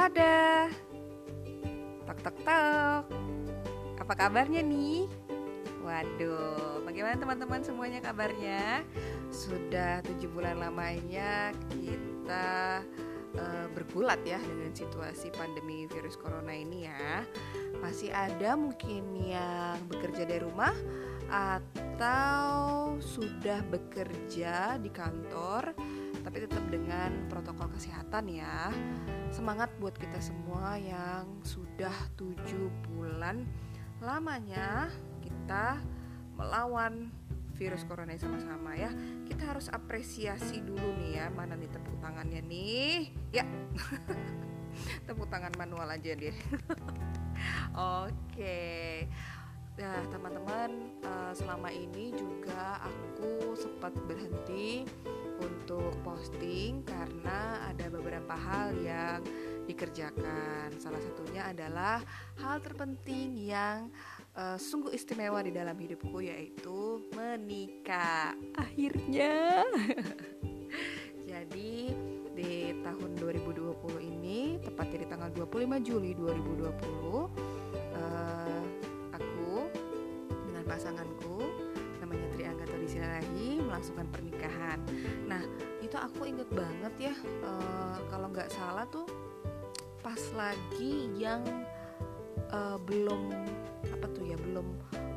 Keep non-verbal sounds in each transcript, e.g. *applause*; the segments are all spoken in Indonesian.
Waspada. Tok tok tok. Apa kabarnya nih? Waduh, bagaimana teman-teman semuanya kabarnya? Sudah tujuh bulan lamanya kita uh, bergulat ya dengan situasi pandemi virus corona ini ya. Masih ada mungkin yang bekerja dari rumah atau sudah bekerja di kantor tapi tetap dengan protokol kesehatan ya. Semangat buat kita semua yang sudah tujuh bulan lamanya kita melawan virus corona sama-sama ya. Kita harus apresiasi dulu nih ya mana nih tepuk tangannya nih. Ya. *laughs* Tepuk tangan manual aja deh. *laughs* Oke. Nah, teman-teman, uh, selama ini juga aku sempat berhenti untuk posting karena ada beberapa hal yang dikerjakan. Salah satunya adalah hal terpenting yang uh, sungguh istimewa di dalam hidupku yaitu menikah. Akhirnya. *laughs* Jadi di tahun 2020 ini tepatnya di tanggal 25 Juli 2020 uh, eh, aku dengan pasanganku namanya Tri Anggata Disirahi melangsungkan pernikahan. Nah itu aku inget banget ya uh, kalau nggak salah tuh pas lagi yang uh, belum apa tuh ya belum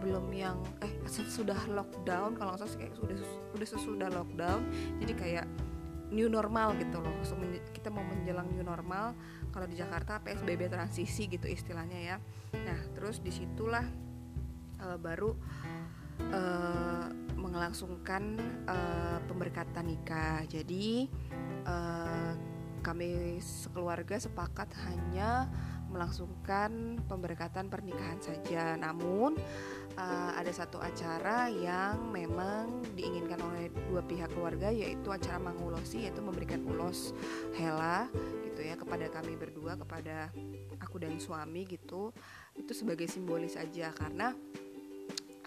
belum yang eh sudah lockdown kalau nggak salah kayak sudah sudah sesudah lockdown jadi kayak new normal gitu loh kita mau menjelang new normal kalau di Jakarta PSBB transisi gitu istilahnya ya nah terus di situlah uh, baru uh, melangsungkan uh, pemberkatan nikah. Jadi uh, kami sekeluarga sepakat hanya melangsungkan pemberkatan pernikahan saja. Namun uh, ada satu acara yang memang diinginkan oleh dua pihak keluarga yaitu acara mangulosi yaitu memberikan ulos hela gitu ya kepada kami berdua kepada aku dan suami gitu. Itu sebagai simbolis aja karena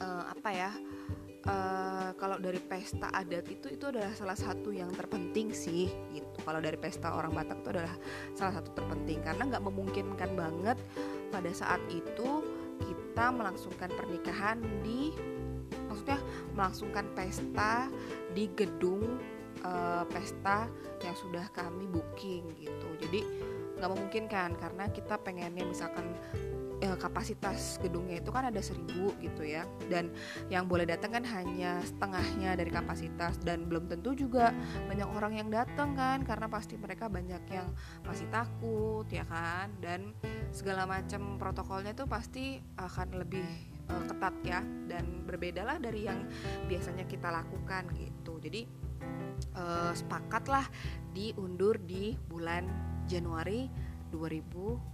uh, apa ya? Uh, kalau dari pesta adat itu itu adalah salah satu yang terpenting sih gitu. Kalau dari pesta orang Batak itu adalah salah satu terpenting. Karena nggak memungkinkan banget pada saat itu kita melangsungkan pernikahan di maksudnya melangsungkan pesta di gedung uh, pesta yang sudah kami booking gitu. Jadi nggak memungkinkan karena kita pengennya misalkan eh, kapasitas gedungnya itu kan ada seribu gitu ya. Dan yang boleh datang kan hanya setengahnya dari kapasitas. Dan belum tentu juga banyak orang yang datang kan karena pasti mereka banyak yang masih takut ya kan? Dan segala macam protokolnya tuh pasti akan lebih eh, ketat ya. Dan berbedalah dari yang biasanya kita lakukan gitu. Jadi eh, sepakatlah diundur di bulan Januari 2000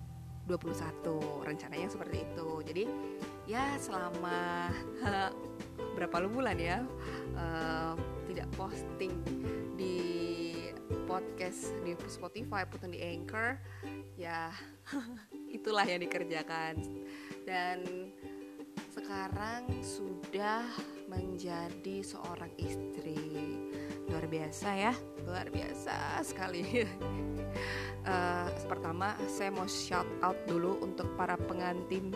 2021 rencananya seperti itu. Jadi ya selama *laughs* berapa bulan ya uh, tidak posting di podcast di Spotify ataupun di Anchor ya *laughs* itulah yang dikerjakan. Dan sekarang sudah menjadi seorang istri. Luar biasa ya luar biasa sekali. Uh, *laughs* pertama saya mau shout out dulu untuk para pengantin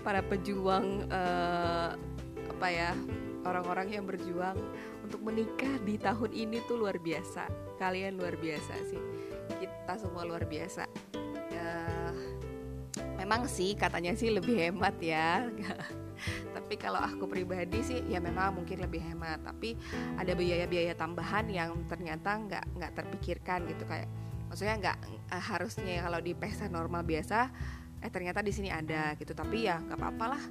para pejuang uh, apa ya orang-orang yang berjuang untuk menikah di tahun ini tuh luar biasa. Kalian luar biasa sih. Kita semua luar biasa. Uh, memang sih katanya sih lebih hemat ya *laughs* tapi kalau aku pribadi sih ya memang mungkin lebih hemat. Tapi ada biaya-biaya tambahan yang ternyata nggak nggak terpikirkan gitu. Kayak maksudnya nggak uh, harusnya kalau di pesta normal biasa eh ternyata di sini ada gitu. Tapi ya nggak apa-apa lah.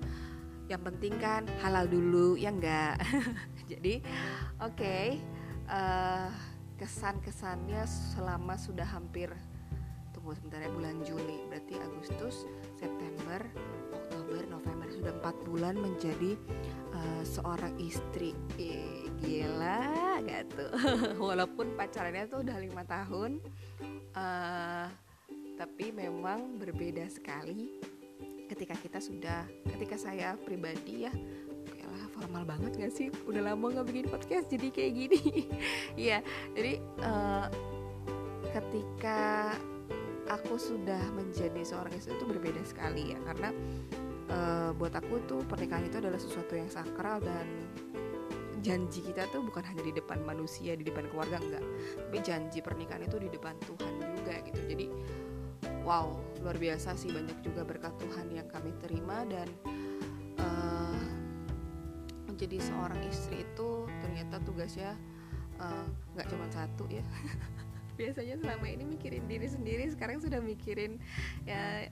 Yang penting kan halal dulu ya enggak *laughs* jadi oke okay, uh, eh, kesan-kesannya selama sudah hampir tunggu sebentar ya bulan Juli. Berarti Agustus September November sudah empat bulan menjadi uh, seorang istri. Eh, gila gak tuh? *laughs* Walaupun pacarannya tuh udah lima tahun uh, tapi memang berbeda sekali ketika kita sudah ketika saya pribadi ya. Lah formal banget gak sih? Udah lama nggak bikin podcast jadi kayak gini. *laughs* Ya jadi uh, ketika aku sudah menjadi seorang istri itu berbeda sekali ya. Karena uh, buat aku tuh pernikahan itu adalah sesuatu yang sakral dan janji kita tuh bukan hanya di depan manusia di depan keluarga enggak. Tapi janji pernikahan itu di depan Tuhan juga gitu. Jadi wow luar biasa sih banyak juga berkat Tuhan yang kami terima dan uh, menjadi seorang istri itu ternyata tugasnya eh, nggak uh, cuma satu ya. *laughs* Biasanya selama ini mikirin diri sendiri sekarang sudah mikirin ya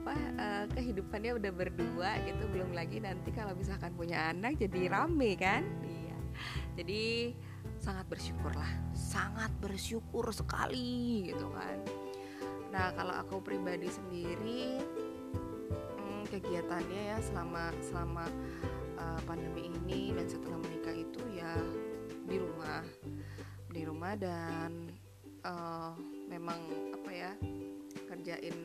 apa uh, kehidupannya udah berdua gitu belum lagi nanti kalau misalkan punya anak jadi rame kan? Iya. Jadi sangat bersyukur lah sangat bersyukur sekali gitu kan. Nah kalau aku pribadi sendiri hmm, kegiatannya ya selama selama uh, pandemi ini dan setelah menikah itu ya di rumah. Di rumah dan uh, memang apa ya kerjain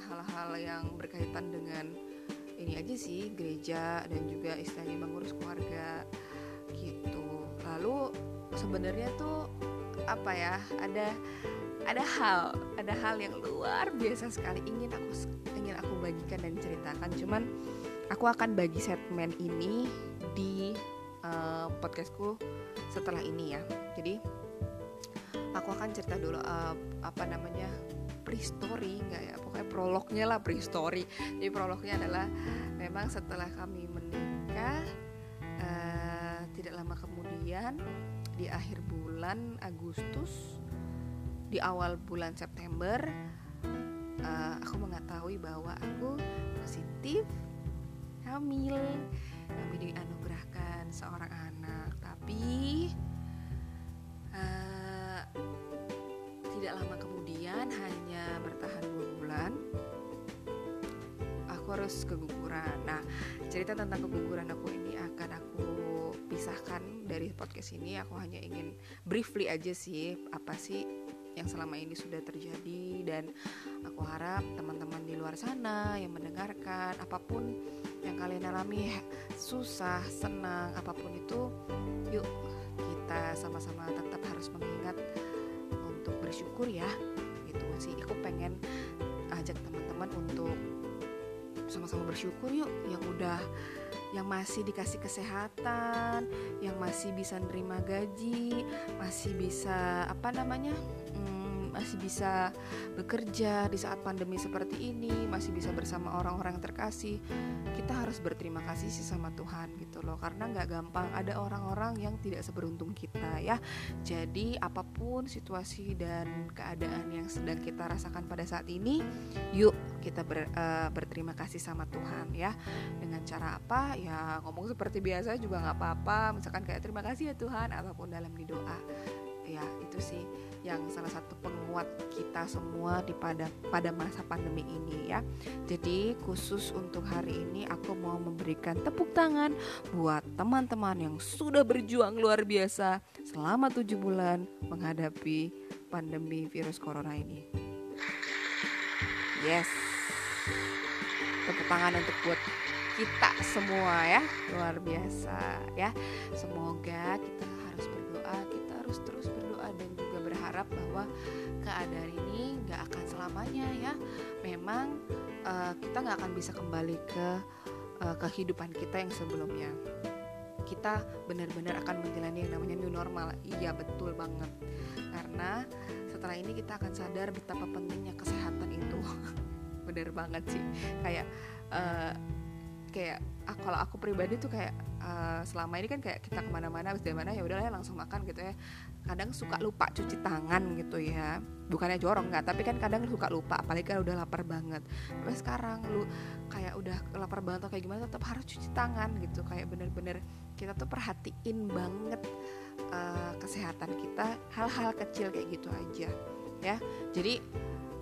hal-hal yang berkaitan dengan ini aja sih gereja dan juga istilahnya mengurus keluarga gitu. Lalu sebenarnya tuh apa ya ada ada hal ada hal yang luar biasa sekali ingin aku ingin aku bagikan dan ceritakan. Cuman aku akan bagi segmen ini di uh, podcastku setelah ini ya. Jadi aku akan cerita dulu uh, apa namanya pre-story nggak ya? Pokoknya prolognya lah pre-story jadi prolognya adalah memang setelah kami menikah uh, tidak lama kemudian di akhir bulan Agustus di awal bulan September uh, aku mengetahui bahwa aku positif hamil. Kami dianugerahkan seorang anak. Tapi kemudian hanya bertahan dua bulan aku harus keguguran. Nah cerita tentang keguguran aku ini akan aku pisahkan dari podcast ini. Aku hanya ingin briefly aja sih apa sih yang selama ini sudah terjadi dan aku harap teman-teman di luar sana yang mendengarkan apa pun yang kalian alami susah senang apa pun itu yuk kita sama-sama tetap harus mengingat bersyukur ya gitu sih. Aku pengen ajak teman-teman untuk sama-sama bersyukur yuk yang udah yang masih dikasih kesehatan yang masih bisa nerima gaji masih bisa apa namanya masih bisa bekerja di saat pandemi seperti ini, masih bisa bersama orang-orang yang terkasih, kita harus berterima kasih sih sama Tuhan gitu loh. Karena nggak gampang ada orang-orang yang tidak seberuntung kita ya. Jadi apa pun situasi dan keadaan yang sedang kita rasakan pada saat ini, yuk kita ber, uh, berterima kasih sama Tuhan ya. Dengan cara apa? Ya ngomong seperti biasa juga nggak apa-apa. Misalkan kayak terima kasih ya Tuhan ataupun dalam di doa ya itu sih yang salah satu penguat kita semua di pada pada masa pandemi ini ya. Jadi khusus untuk hari ini aku mau memberikan tepuk tangan buat teman-teman yang sudah berjuang luar biasa selama tujuh bulan menghadapi pandemi virus corona ini. Yes. Tepuk tangan untuk buat kita semua ya luar biasa ya semoga kita harus berdoa kita harus terus berharap bahwa keadaan ini nggak akan selamanya ya. Memang uh, kita nggak akan bisa kembali ke uh, kehidupan kita yang sebelumnya. Kita benar-benar akan menjalani yang namanya new normal. Iya betul banget. Karena setelah ini kita akan sadar betapa pentingnya kesehatan itu. *laughs* Benar banget sih. Kayak uh, kayak ah, kalau aku pribadi tuh kayak uh, selama ini kan kayak kita ke mana-mana habis dari mana ya udahlah langsung makan gitu ya. Kadang suka lupa cuci tangan gitu ya. Bukannya jorong nggak tapi kan kadang suka lupa apalagi kan udah lapar banget. Tapi sekarang lu kayak udah lapar banget atau kayak gimana tetap harus cuci tangan gitu. Kayak bener-bener kita tuh perhatiin banget uh, kesehatan kita hal-hal kecil kayak gitu aja ya. Jadi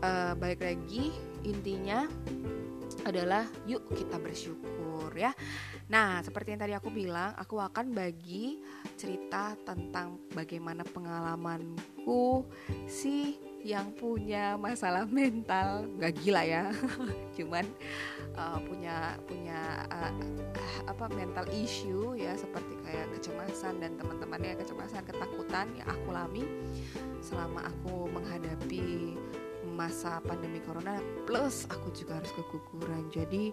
uh, balik lagi intinya adalah yuk kita bersyukur ya. Nah, seperti yang tadi aku bilang, aku akan bagi cerita tentang bagaimana pengalamanku si yang punya masalah mental, gak gila ya, *laughs* cuman uh, punya punya uh, apa mental issue ya seperti kayak kecemasan dan teman-temannya kecemasan, ketakutan yang aku alami selama aku menghadapi masa pandemi corona. Plus aku juga harus keguguran. Jadi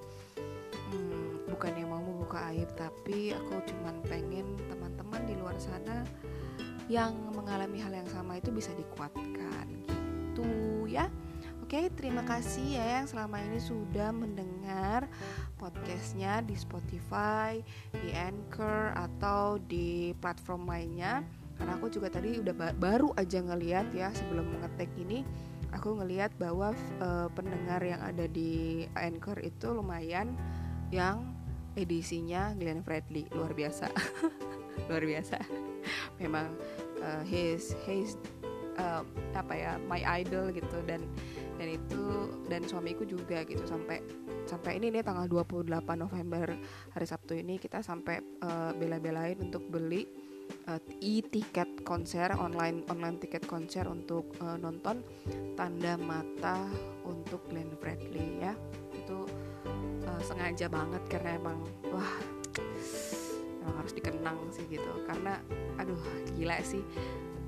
hmm, bukannya mau membuka aib tapi aku cuman pengen teman-teman di luar sana yang mengalami hal yang sama itu bisa dikuatkan gitu ya Oke, terima kasih ya yang selama ini sudah mendengar podcastnya di Spotify, di Anchor atau di platform lainnya. Karena aku juga tadi udah ba baru aja ngeliat ya sebelum mengetik ini, aku ngeliat bahwa uh, pendengar yang ada di Anchor itu lumayan yang edisinya Glenn Fredly. Luar biasa, *laughs* luar biasa. Memang uh, his his uh, apa ya my idol gitu. Dan dan itu dan suamiku juga gitu. Sampai sampai ini nih tanggal 28 November hari Sabtu ini kita sampai uh, bela-belain untuk beli uh, e-tiket konser online online tiket konser untuk uh, nonton tanda mata untuk Glenn Fredly ya. Itu sengaja banget karena emang wah emang harus dikenang sih gitu karena aduh gila sih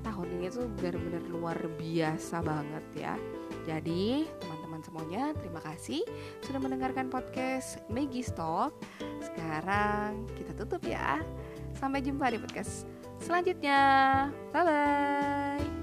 tahun ini tuh benar-benar luar biasa banget ya. Jadi teman-teman semuanya terima kasih sudah mendengarkan podcast Maggie Talk. Sekarang kita tutup ya. Sampai jumpa di podcast selanjutnya. Bye bye.